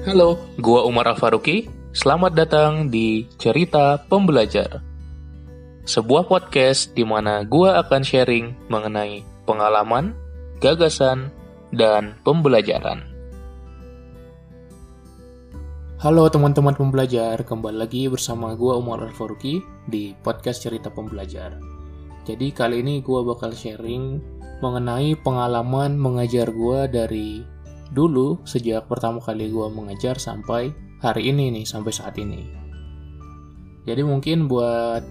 Halo, gua Umar Al-Faruqi. Selamat datang di Cerita Pembelajar. Sebuah podcast di mana gua akan sharing mengenai pengalaman, gagasan, dan pembelajaran. Halo teman-teman pembelajar, kembali lagi bersama gua Umar Al-Faruqi di podcast Cerita Pembelajar. Jadi kali ini gua bakal sharing mengenai pengalaman mengajar gua dari dulu sejak pertama kali gue mengajar sampai hari ini nih sampai saat ini. Jadi mungkin buat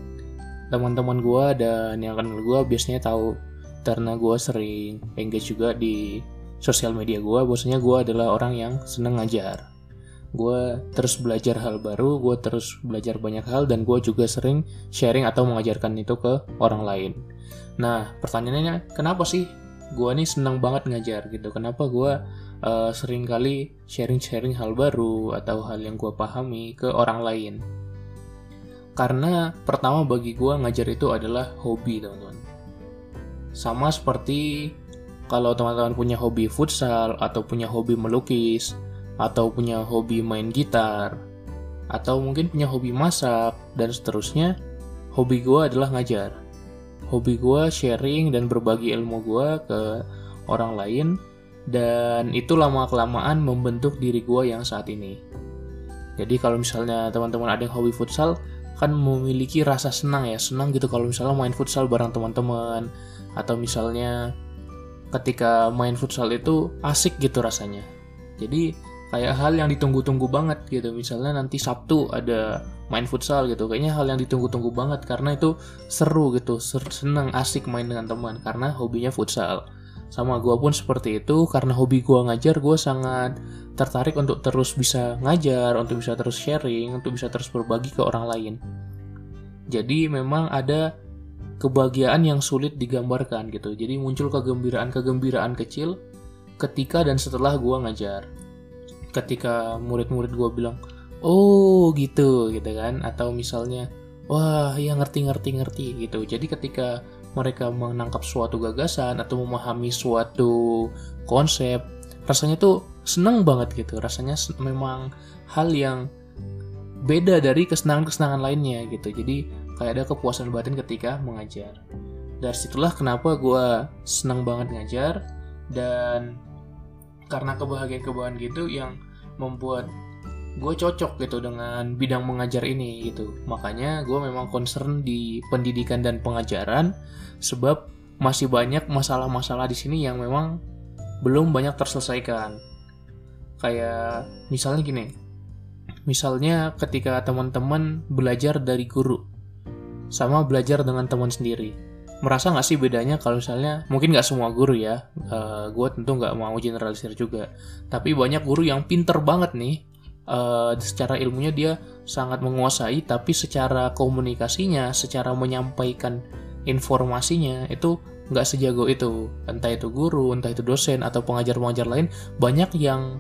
teman-teman gue dan yang kenal gue biasanya tahu karena gue sering engage juga di sosial media gue bahwasanya gue adalah orang yang seneng ngajar. Gue terus belajar hal baru gue terus belajar banyak hal dan gue juga sering sharing atau mengajarkan itu ke orang lain. Nah pertanyaannya kenapa sih gue nih seneng banget ngajar gitu? Kenapa gue uh, sering kali sharing-sharing hal baru atau hal yang gue pahami ke orang lain. Karena pertama bagi gue ngajar itu adalah hobi teman-teman. Sama seperti kalau teman-teman punya hobi futsal atau punya hobi melukis atau punya hobi main gitar atau mungkin punya hobi masak dan seterusnya, hobi gue adalah ngajar. Hobi gue sharing dan berbagi ilmu gue ke orang lain dan itu lama-kelamaan membentuk diri gue yang saat ini. Jadi kalau misalnya teman-teman ada yang hobi futsal, kan memiliki rasa senang ya, senang gitu kalau misalnya main futsal bareng teman-teman, atau misalnya ketika main futsal itu asik gitu rasanya. Jadi kayak hal yang ditunggu-tunggu banget gitu, misalnya nanti Sabtu ada main futsal gitu, kayaknya hal yang ditunggu-tunggu banget karena itu seru gitu, senang asik main dengan teman karena hobinya futsal sama gue pun seperti itu. Karena hobi gue ngajar gue sangat tertarik untuk terus bisa ngajar untuk bisa terus sharing untuk bisa terus berbagi ke orang lain. Jadi memang ada kebahagiaan yang sulit digambarkan gitu. Jadi muncul kegembiraan-kegembiraan kecil ketika dan setelah gue ngajar. Ketika murid-murid gue bilang oh gitu gitu kan. Atau misalnya wah ya ngerti ngerti ngerti gitu. Jadi ketika mereka menangkap suatu gagasan atau memahami suatu konsep rasanya tuh seneng banget gitu. Rasanya memang hal yang beda dari kesenangan-kesenangan lainnya gitu. Jadi kayak ada kepuasan batin ketika mengajar. Dari situlah kenapa gue seneng banget ngajar dan karena kebahagiaan-kebahagiaan gitu yang membuat gue cocok gitu dengan bidang mengajar ini gitu. Makanya gue memang concern di pendidikan dan pengajaran sebab masih banyak masalah-masalah di sini yang memang belum banyak terselesaikan. Kayak misalnya gini misalnya ketika teman-teman belajar dari guru sama belajar dengan teman sendiri merasa nggak sih bedanya kalau misalnya mungkin nggak semua guru ya uh, eh, gue tentu nggak mau generalisir juga tapi banyak guru yang pinter banget nih uh, secara ilmunya dia sangat menguasai tapi secara komunikasinya secara menyampaikan informasinya itu nggak sejago itu. Entah itu guru entah itu dosen atau pengajar-pengajar lain banyak yang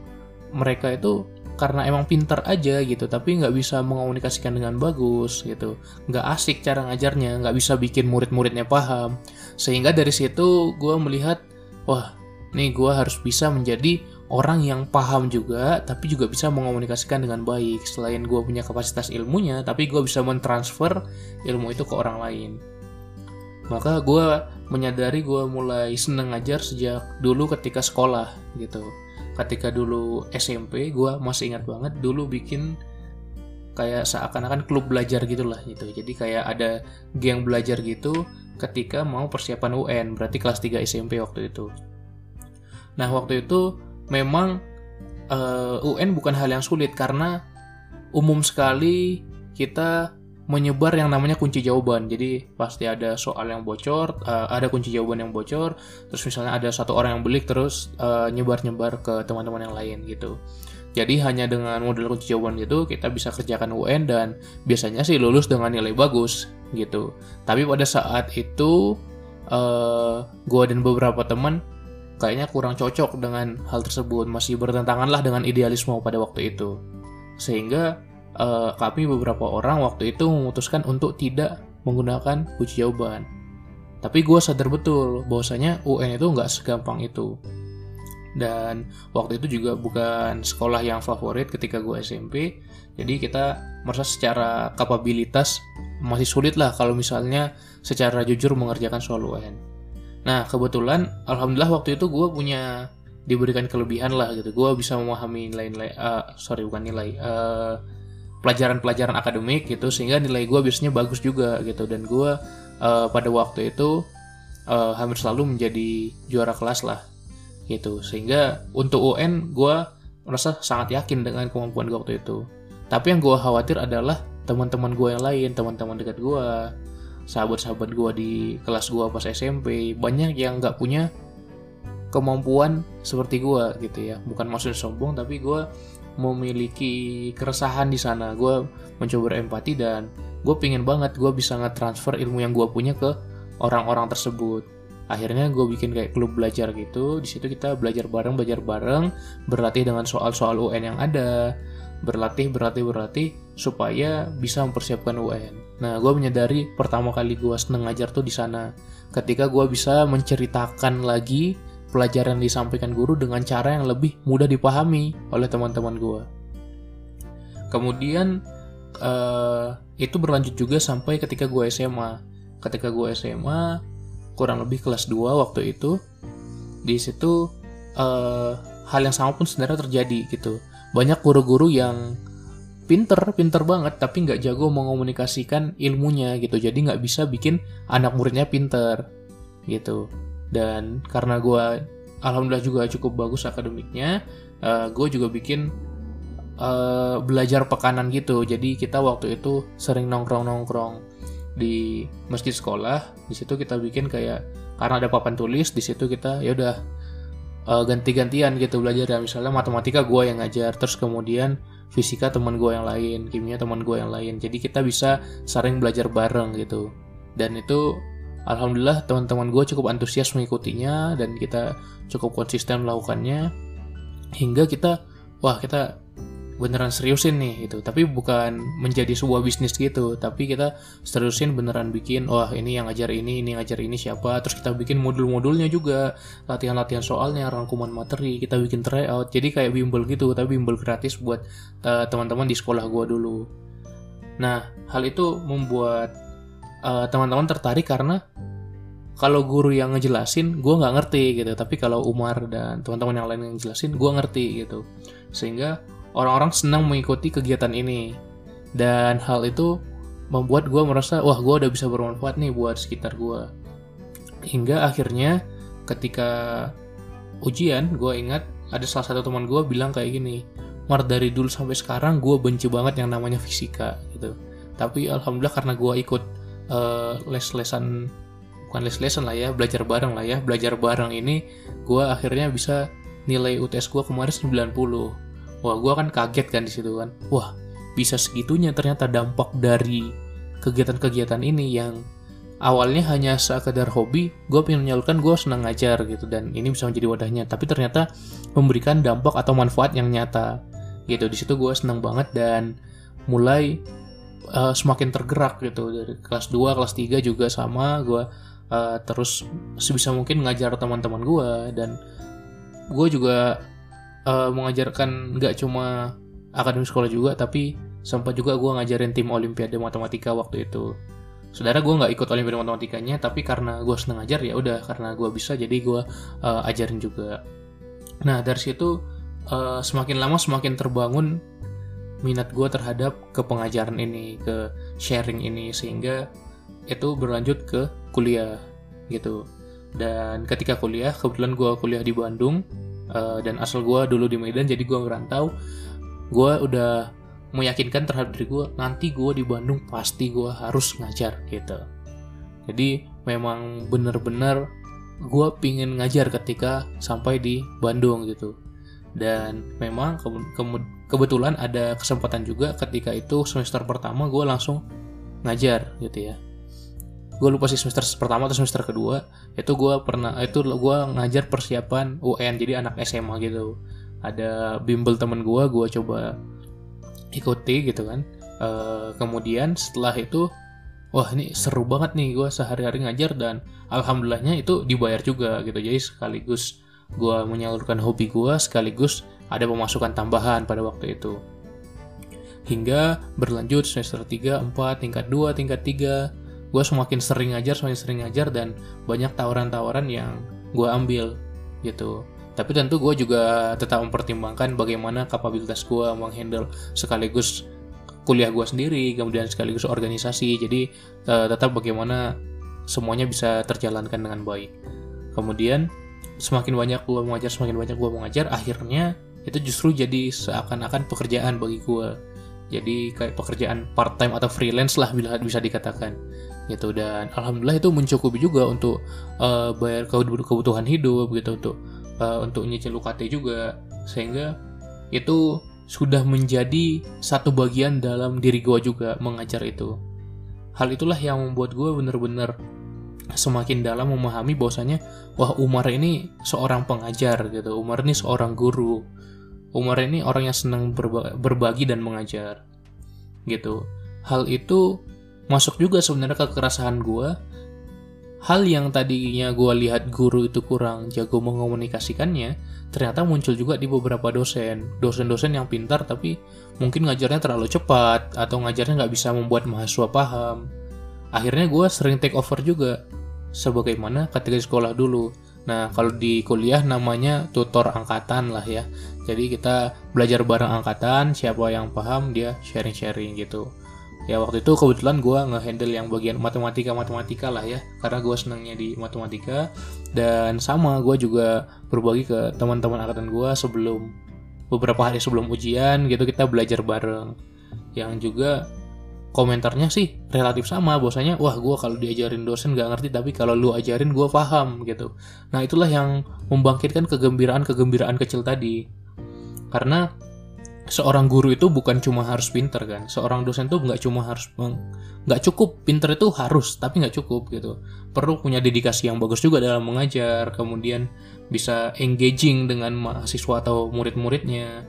mereka itu karena emang pinter aja gitu tapi nggak bisa mengomunikasikan dengan bagus gitu. Nggak asik cara ngajarnya nggak bisa bikin murid-muridnya paham. Sehingga dari situ gue melihat wah nih gue harus bisa menjadi orang yang paham juga tapi juga bisa mengomunikasikan dengan baik. Selain gue punya kapasitas ilmunya tapi gue bisa mentransfer ilmu itu ke orang lain. Maka gue menyadari gue mulai seneng ngajar sejak dulu ketika sekolah gitu. Ketika dulu SMP gue masih ingat banget dulu bikin kayak seakan-akan klub belajar gitulah gitu. Jadi kayak ada geng belajar gitu ketika mau persiapan UN berarti kelas 3 SMP waktu itu. Nah waktu itu memang uh, eh, UN bukan hal yang sulit karena umum sekali kita menyebar yang namanya kunci jawaban. Jadi pasti ada soal yang bocor, uh, ada kunci jawaban yang bocor, terus misalnya ada satu orang yang belik terus uh, nyebar-nyebar ke teman-teman yang lain gitu. Jadi hanya dengan model kunci jawaban itu kita bisa kerjakan UN dan biasanya sih lulus dengan nilai bagus gitu. Tapi pada saat itu uh, gue dan beberapa teman kayaknya kurang cocok dengan hal tersebut, masih bertentangan lah dengan idealisme pada waktu itu. Sehingga uh, kami beberapa orang waktu itu memutuskan untuk tidak menggunakan kunci jawaban. Tapi gue sadar betul bahwasanya UN itu nggak segampang itu. dan waktu itu juga bukan sekolah yang favorit ketika gue SMP jadi kita merasa secara kapabilitas masih sulit lah kalau misalnya secara jujur mengerjakan soal UN nah kebetulan alhamdulillah waktu itu gue punya diberikan kelebihan lah gitu. Gue bisa memahami nilai-nilai uh, sorry bukan nilai uh, pelajaran-pelajaran akademik gitu sehingga nilai gue biasanya bagus juga gitu. Dan gue uh, pada waktu itu uh, hampir selalu menjadi juara kelas lah gitu. Sehingga untuk UN gue merasa sangat yakin dengan kemampuan gue waktu itu. Tapi yang gue khawatir adalah teman-teman gue yang lain teman-teman dekat gue sahabat-sahabat gue di kelas gue pas SMP banyak yang nggak punya kemampuan seperti gue gitu ya. Bukan maksudnya sombong tapi gue memiliki keresahan di sana. Gue mencoba empati dan gue pingin banget gue bisa nge-transfer ilmu yang gue punya ke orang-orang tersebut. Akhirnya gue bikin kayak klub belajar gitu. Di situ kita belajar bareng belajar bareng berlatih dengan soal-soal UN yang ada berlatih berlatih berlatih supaya bisa mempersiapkan UN nah gue menyadari pertama kali gue seneng ngajar tuh di sana. Ketika gue bisa menceritakan lagi pelajaran yang disampaikan guru dengan cara yang lebih mudah dipahami oleh teman-teman gue kemudian uh, itu berlanjut juga sampai ketika gue SMA ketika gue SMA kurang lebih kelas 2 waktu itu di situ uh, hal yang sama pun sebenarnya terjadi gitu banyak guru-guru yang pinter pinter banget tapi nggak jago mengomunikasikan ilmunya gitu. Jadi nggak bisa bikin anak muridnya pinter gitu. Dan karena gue alhamdulillah juga cukup bagus akademiknya uh, gue juga bikin uh, belajar pekanan gitu. Jadi kita waktu itu sering nongkrong nongkrong di masjid sekolah. Di situ kita bikin kayak karena ada papan tulis di situ kita ya udah uh, ganti-gantian gitu belajar ya misalnya matematika gue yang ngajar terus kemudian fisika teman gue yang lain kimia teman gue yang lain. Jadi kita bisa sering belajar bareng gitu. Dan itu alhamdulillah teman-teman gue cukup antusias mengikutinya dan kita cukup konsisten melakukannya. Hingga kita wah kita beneran seriusin nih gitu. Tapi bukan menjadi sebuah bisnis gitu. Tapi kita seriusin beneran bikin wah ini yang ngajar ini ini ngajar ini siapa? Terus kita bikin modul-modulnya juga. Latihan-latihan soalnya rangkuman materi kita bikin tryout. Jadi kayak bimbel gitu tapi bimbel gratis buat uh, teman-teman di sekolah gua dulu. Nah hal itu membuat uh, teman-teman tertarik karena kalau guru yang ngejelasin gue nggak ngerti gitu. Tapi kalau Umar dan teman-teman yang lain yang ngejelasin gue ngerti gitu. Sehingga orang-orang senang mengikuti kegiatan ini. Dan hal itu membuat gue merasa wah gue udah bisa bermanfaat nih buat sekitar gue hingga akhirnya ketika ujian gue ingat ada salah satu teman gue bilang kayak gini Mar dari dulu sampai sekarang gue benci banget yang namanya fisika gitu. Tapi alhamdulillah karena gue ikut uh, les-lesan bukan les-lesan lah ya belajar bareng lah ya belajar bareng ini gue akhirnya bisa nilai UTS gue kemarin 90 wah gue kan kaget kan di situ kan. Wah bisa segitunya ternyata dampak dari kegiatan-kegiatan ini yang awalnya hanya sekedar hobi gue pengen menyalurkan gue senang ngajar gitu. Dan ini bisa menjadi wadahnya. Tapi ternyata memberikan dampak atau manfaat yang nyata gitu. Di situ gue senang banget dan mulai uh, semakin tergerak gitu. Dari kelas 2 kelas 3 juga sama gue uh, terus sebisa mungkin ngajar teman-teman gue dan gue juga uh, mengajarkan nggak cuma akademi sekolah juga tapi sempat juga gue ngajarin tim olimpiade matematika waktu itu. Saudara gue nggak ikut olimpiade matematikanya tapi karena gue seneng ngajar ya udah karena gue bisa jadi gue uh, ajarin juga. Nah dari situ uh, semakin lama semakin terbangun minat gue terhadap kepengajaran ini ke sharing ini sehingga itu berlanjut ke kuliah gitu. Dan ketika kuliah kebetulan gue kuliah di Bandung uh, dan asal gue dulu di Medan jadi gue ngerantau gue udah meyakinkan terhadap diri gue nanti gue di Bandung pasti gue harus ngajar gitu. Jadi memang bener-bener gue pingin ngajar ketika sampai di Bandung gitu. Dan memang ke ke kebetulan ada kesempatan juga ketika itu semester pertama gue langsung ngajar gitu ya gue lupa sih semester pertama atau semester kedua. Itu gue pernah itu gue ngajar persiapan UN jadi anak SMA gitu. Ada bimbel temen gue gue coba ikuti gitu kan. E, kemudian setelah itu wah ini seru banget nih gue sehari-hari ngajar dan alhamdulillahnya itu dibayar juga gitu. Jadi sekaligus gue menyalurkan hobi gue sekaligus ada pemasukan tambahan pada waktu itu. Hingga berlanjut semester 3, 4, tingkat 2, tingkat 3 gue semakin sering ngajar, semakin sering ngajar dan banyak tawaran-tawaran yang gue ambil gitu. Tapi tentu gue juga tetap mempertimbangkan bagaimana kapabilitas gue menghandle sekaligus kuliah gue sendiri kemudian sekaligus organisasi. Jadi uh, tetap bagaimana semuanya bisa terjalankan dengan baik. Kemudian semakin banyak gue mengajar semakin banyak gue mengajar akhirnya itu justru jadi seakan-akan pekerjaan bagi gue jadi kayak pekerjaan part time atau freelance lah bila bisa dikatakan gitu. Dan alhamdulillah itu mencukupi juga untuk uh, bayar kebutuhan hidup gitu untuk uh, untuk nyicil UKT juga. Sehingga itu sudah menjadi satu bagian dalam diri gue juga mengajar itu. Hal itulah yang membuat gue bener-bener semakin dalam memahami bahwasanya wah Umar ini seorang pengajar gitu. Umar ini seorang guru. Umar ini orang yang senang berba berbagi dan mengajar gitu. Hal itu masuk juga sebenarnya ke kekerasan gue hal yang tadinya gue lihat guru itu kurang jago mengkomunikasikannya ternyata muncul juga di beberapa dosen dosen-dosen yang pintar tapi mungkin ngajarnya terlalu cepat atau ngajarnya nggak bisa membuat mahasiswa paham akhirnya gue sering take over juga sebagaimana ketika di sekolah dulu Nah, kalau di kuliah namanya tutor angkatan lah ya. Jadi kita belajar bareng angkatan, siapa yang paham dia sharing-sharing gitu. Ya waktu itu kebetulan gue ngehandle yang bagian matematika-matematika lah ya. Karena gue senangnya di matematika. Dan sama gue juga berbagi ke teman-teman angkatan gue sebelum beberapa hari sebelum ujian gitu kita belajar bareng. Yang juga komentarnya sih relatif sama bahwasanya wah gue kalau diajarin dosen gak ngerti tapi kalau lu ajarin gue paham gitu nah itulah yang membangkitkan kegembiraan kegembiraan kecil tadi karena seorang guru itu bukan cuma harus pinter kan. Seorang dosen tuh nggak cuma harus nggak cukup. Pinter itu harus tapi nggak cukup gitu. Perlu punya dedikasi yang bagus juga dalam mengajar kemudian bisa engaging dengan mahasiswa atau murid-muridnya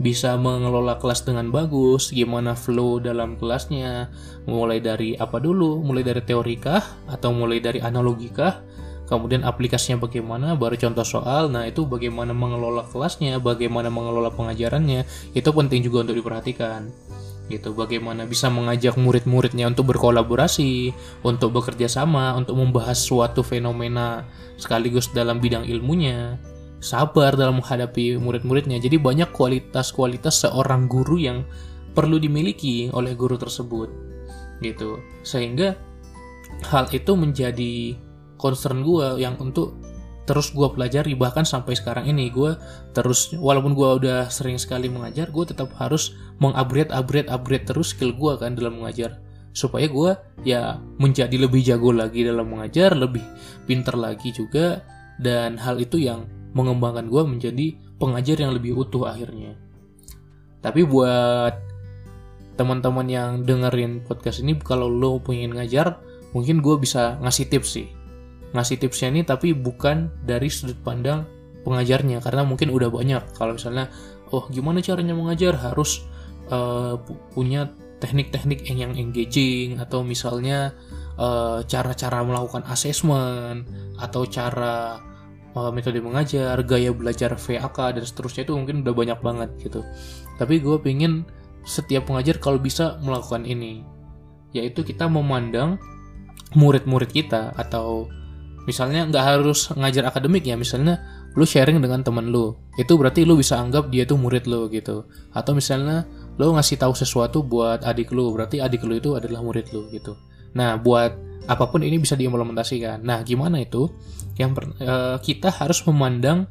bisa mengelola kelas dengan bagus, gimana flow dalam kelasnya, mulai dari apa dulu, mulai dari teori kah, atau mulai dari analogi kah, kemudian aplikasinya bagaimana, baru contoh soal, nah itu bagaimana mengelola kelasnya, bagaimana mengelola pengajarannya, itu penting juga untuk diperhatikan gitu bagaimana bisa mengajak murid-muridnya untuk berkolaborasi untuk bekerja sama untuk membahas suatu fenomena sekaligus dalam bidang ilmunya sabar dalam menghadapi murid-muridnya. Jadi banyak kualitas-kualitas seorang guru yang perlu dimiliki oleh guru tersebut. Gitu. Sehingga hal itu menjadi concern gue yang untuk terus gue pelajari bahkan sampai sekarang ini gue terus walaupun gue udah sering sekali mengajar gue tetap harus mengupgrade upgrade upgrade terus skill gue kan dalam mengajar supaya gue ya menjadi lebih jago lagi dalam mengajar lebih pinter lagi juga dan hal itu yang mengembangkan gue menjadi pengajar yang lebih utuh akhirnya. Tapi buat teman-teman yang dengerin podcast ini, kalau lo pengen ngajar, mungkin gue bisa ngasih tips sih. Ngasih tipsnya ini tapi bukan dari sudut pandang pengajarnya, karena mungkin udah banyak. Kalau misalnya, oh gimana caranya mengajar, harus uh, punya teknik-teknik yang engaging, atau misalnya eh, cara-cara uh, melakukan assessment, atau cara uh, metode mengajar, gaya belajar VAK dan seterusnya itu mungkin udah banyak banget gitu. Tapi gue pengen setiap pengajar kalau bisa melakukan ini, yaitu kita memandang murid-murid kita atau misalnya nggak harus ngajar akademik ya, misalnya lu sharing dengan temen lu, itu berarti lu bisa anggap dia tuh murid lu gitu. Atau misalnya lu ngasih tahu sesuatu buat adik lu, berarti adik lu itu adalah murid lu gitu. Nah, buat apa pun ini bisa diimplementasikan. Nah, gimana itu? Yang per, uh, kita harus memandang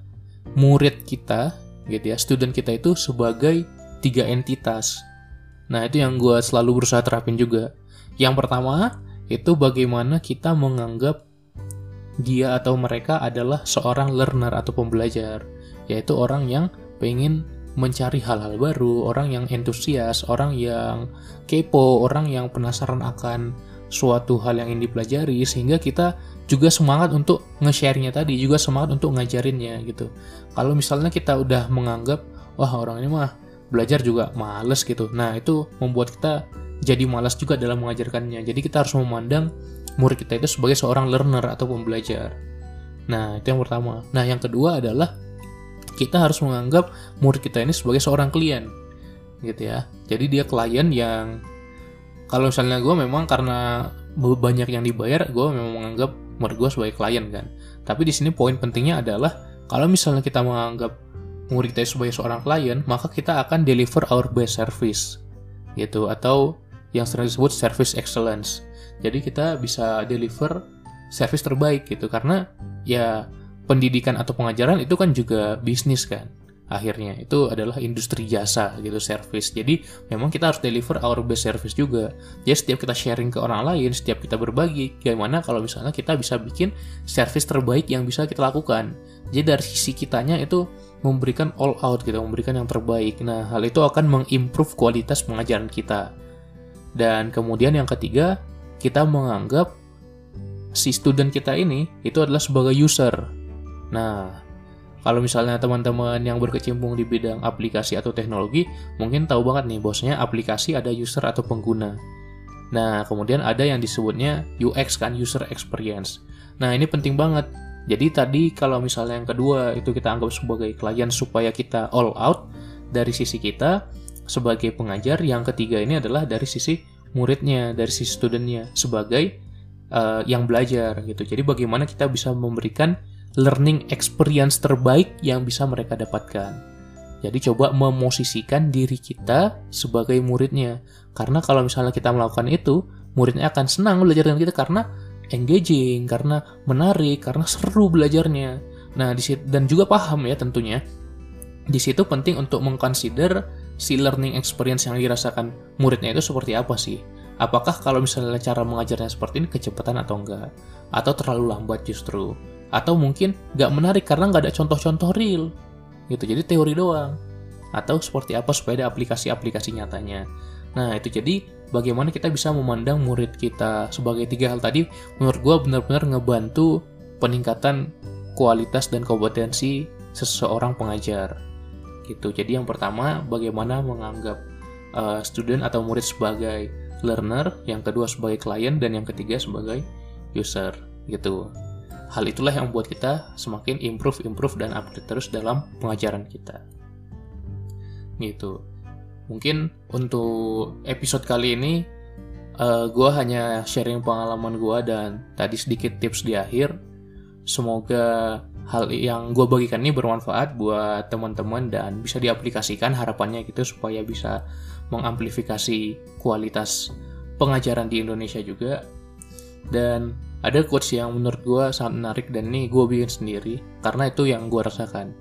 murid kita, gitu ya, student kita itu sebagai tiga entitas. Nah, itu yang gue selalu berusaha terapin juga. Yang pertama, itu bagaimana kita menganggap dia atau mereka adalah seorang learner atau pembelajar, yaitu orang yang pengen mencari hal-hal baru, orang yang entusias, orang yang kepo, orang yang penasaran akan suatu hal yang ingin dipelajari sehingga kita juga semangat untuk nge-share-nya tadi, juga semangat untuk ngajarinnya gitu. Kalau misalnya kita udah menganggap wah orang ini mah belajar juga males gitu. Nah, itu membuat kita jadi malas juga dalam mengajarkannya. Jadi kita harus memandang murid kita itu sebagai seorang learner atau pembelajar. Nah, itu yang pertama. Nah, yang kedua adalah kita harus menganggap murid kita ini sebagai seorang klien. Gitu ya. Jadi dia klien yang kalau misalnya gue memang karena banyak yang dibayar, gue memang menganggap murid gue sebagai klien kan. Tapi di sini poin pentingnya adalah kalau misalnya kita menganggap murid kita sebagai seorang klien, maka kita akan deliver our best service gitu atau yang sering disebut service excellence. Jadi kita bisa deliver service terbaik gitu. Karena ya pendidikan atau pengajaran itu kan juga bisnis kan akhirnya. Itu adalah industri jasa gitu service. Jadi memang kita harus deliver our best service juga. Jadi setiap kita sharing ke orang lain setiap kita berbagi gimana kalau misalnya kita bisa bikin service terbaik yang bisa kita lakukan. Jadi dari sisi kitanya itu memberikan all out gitu memberikan yang terbaik. Nah hal itu akan mengimprove kualitas pengajaran kita. Dan kemudian yang ketiga kita menganggap si student kita ini itu adalah sebagai user. Nah, kalau misalnya teman-teman yang berkecimpung di bidang aplikasi atau teknologi, mungkin tahu banget nih, bosnya aplikasi ada user atau pengguna. Nah, kemudian ada yang disebutnya UX kan, user experience. Nah, ini penting banget. Jadi tadi kalau misalnya yang kedua itu kita anggap sebagai klien supaya kita all out dari sisi kita sebagai pengajar, yang ketiga ini adalah dari sisi muridnya, dari sisi studentnya sebagai uh, yang belajar gitu. Jadi bagaimana kita bisa memberikan learning experience terbaik yang bisa mereka dapatkan. Jadi coba memosisikan diri kita sebagai muridnya. Karena kalau misalnya kita melakukan itu, muridnya akan senang belajar dengan kita karena engaging, karena menarik, karena seru belajarnya. Nah, dan juga paham ya tentunya. Di situ penting untuk mengconsider si learning experience yang dirasakan muridnya itu seperti apa sih? Apakah kalau misalnya cara mengajarnya seperti ini kecepatan atau enggak? Atau terlalu lambat justru? Atau mungkin nggak menarik karena nggak ada contoh-contoh real? Gitu jadi teori doang. Atau seperti apa supaya ada aplikasi-aplikasi nyatanya? Nah itu jadi bagaimana kita bisa memandang murid kita sebagai tiga hal tadi menurut gue benar-benar ngebantu peningkatan kualitas dan kompetensi seseorang pengajar gitu jadi yang pertama bagaimana menganggap uh, student atau murid sebagai learner, yang kedua sebagai klien, dan yang ketiga sebagai user gitu. Hal itulah yang membuat kita semakin improve, improve, dan update terus dalam pengajaran kita. Gitu. Mungkin untuk episode kali ini, uh, eh, gue hanya sharing pengalaman gue dan tadi sedikit tips di akhir. Semoga hal yang gue bagikan ini bermanfaat buat teman-teman dan bisa diaplikasikan harapannya gitu supaya bisa mengamplifikasi kualitas pengajaran di Indonesia juga. Dan ada quotes yang menurut gue sangat menarik dan ini gue bikin sendiri karena itu yang gue rasakan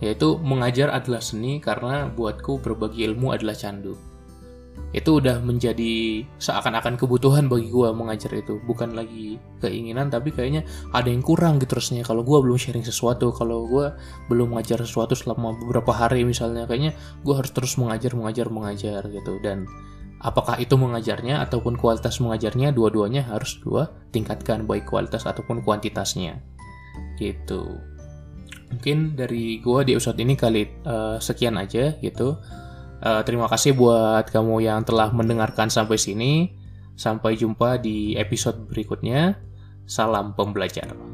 yaitu mengajar adalah seni karena buatku berbagi ilmu adalah candu itu udah menjadi seakan-akan kebutuhan bagi gue mengajar itu. Bukan lagi keinginan tapi kayaknya ada yang kurang gitu terusnya kalau gue belum sharing sesuatu kalau gue belum mengajar sesuatu selama beberapa hari misalnya kayaknya gue harus terus mengajar mengajar mengajar gitu. Dan apakah itu mengajarnya ataupun kualitas mengajarnya dua-duanya harus gue tingkatkan baik kualitas ataupun kuantitasnya. Gitu. Mungkin dari gue di episode ini kali uh, sekian aja gitu Uh, terima kasih buat kamu yang telah mendengarkan sampai sini. Sampai jumpa di episode berikutnya. Salam pembelajar.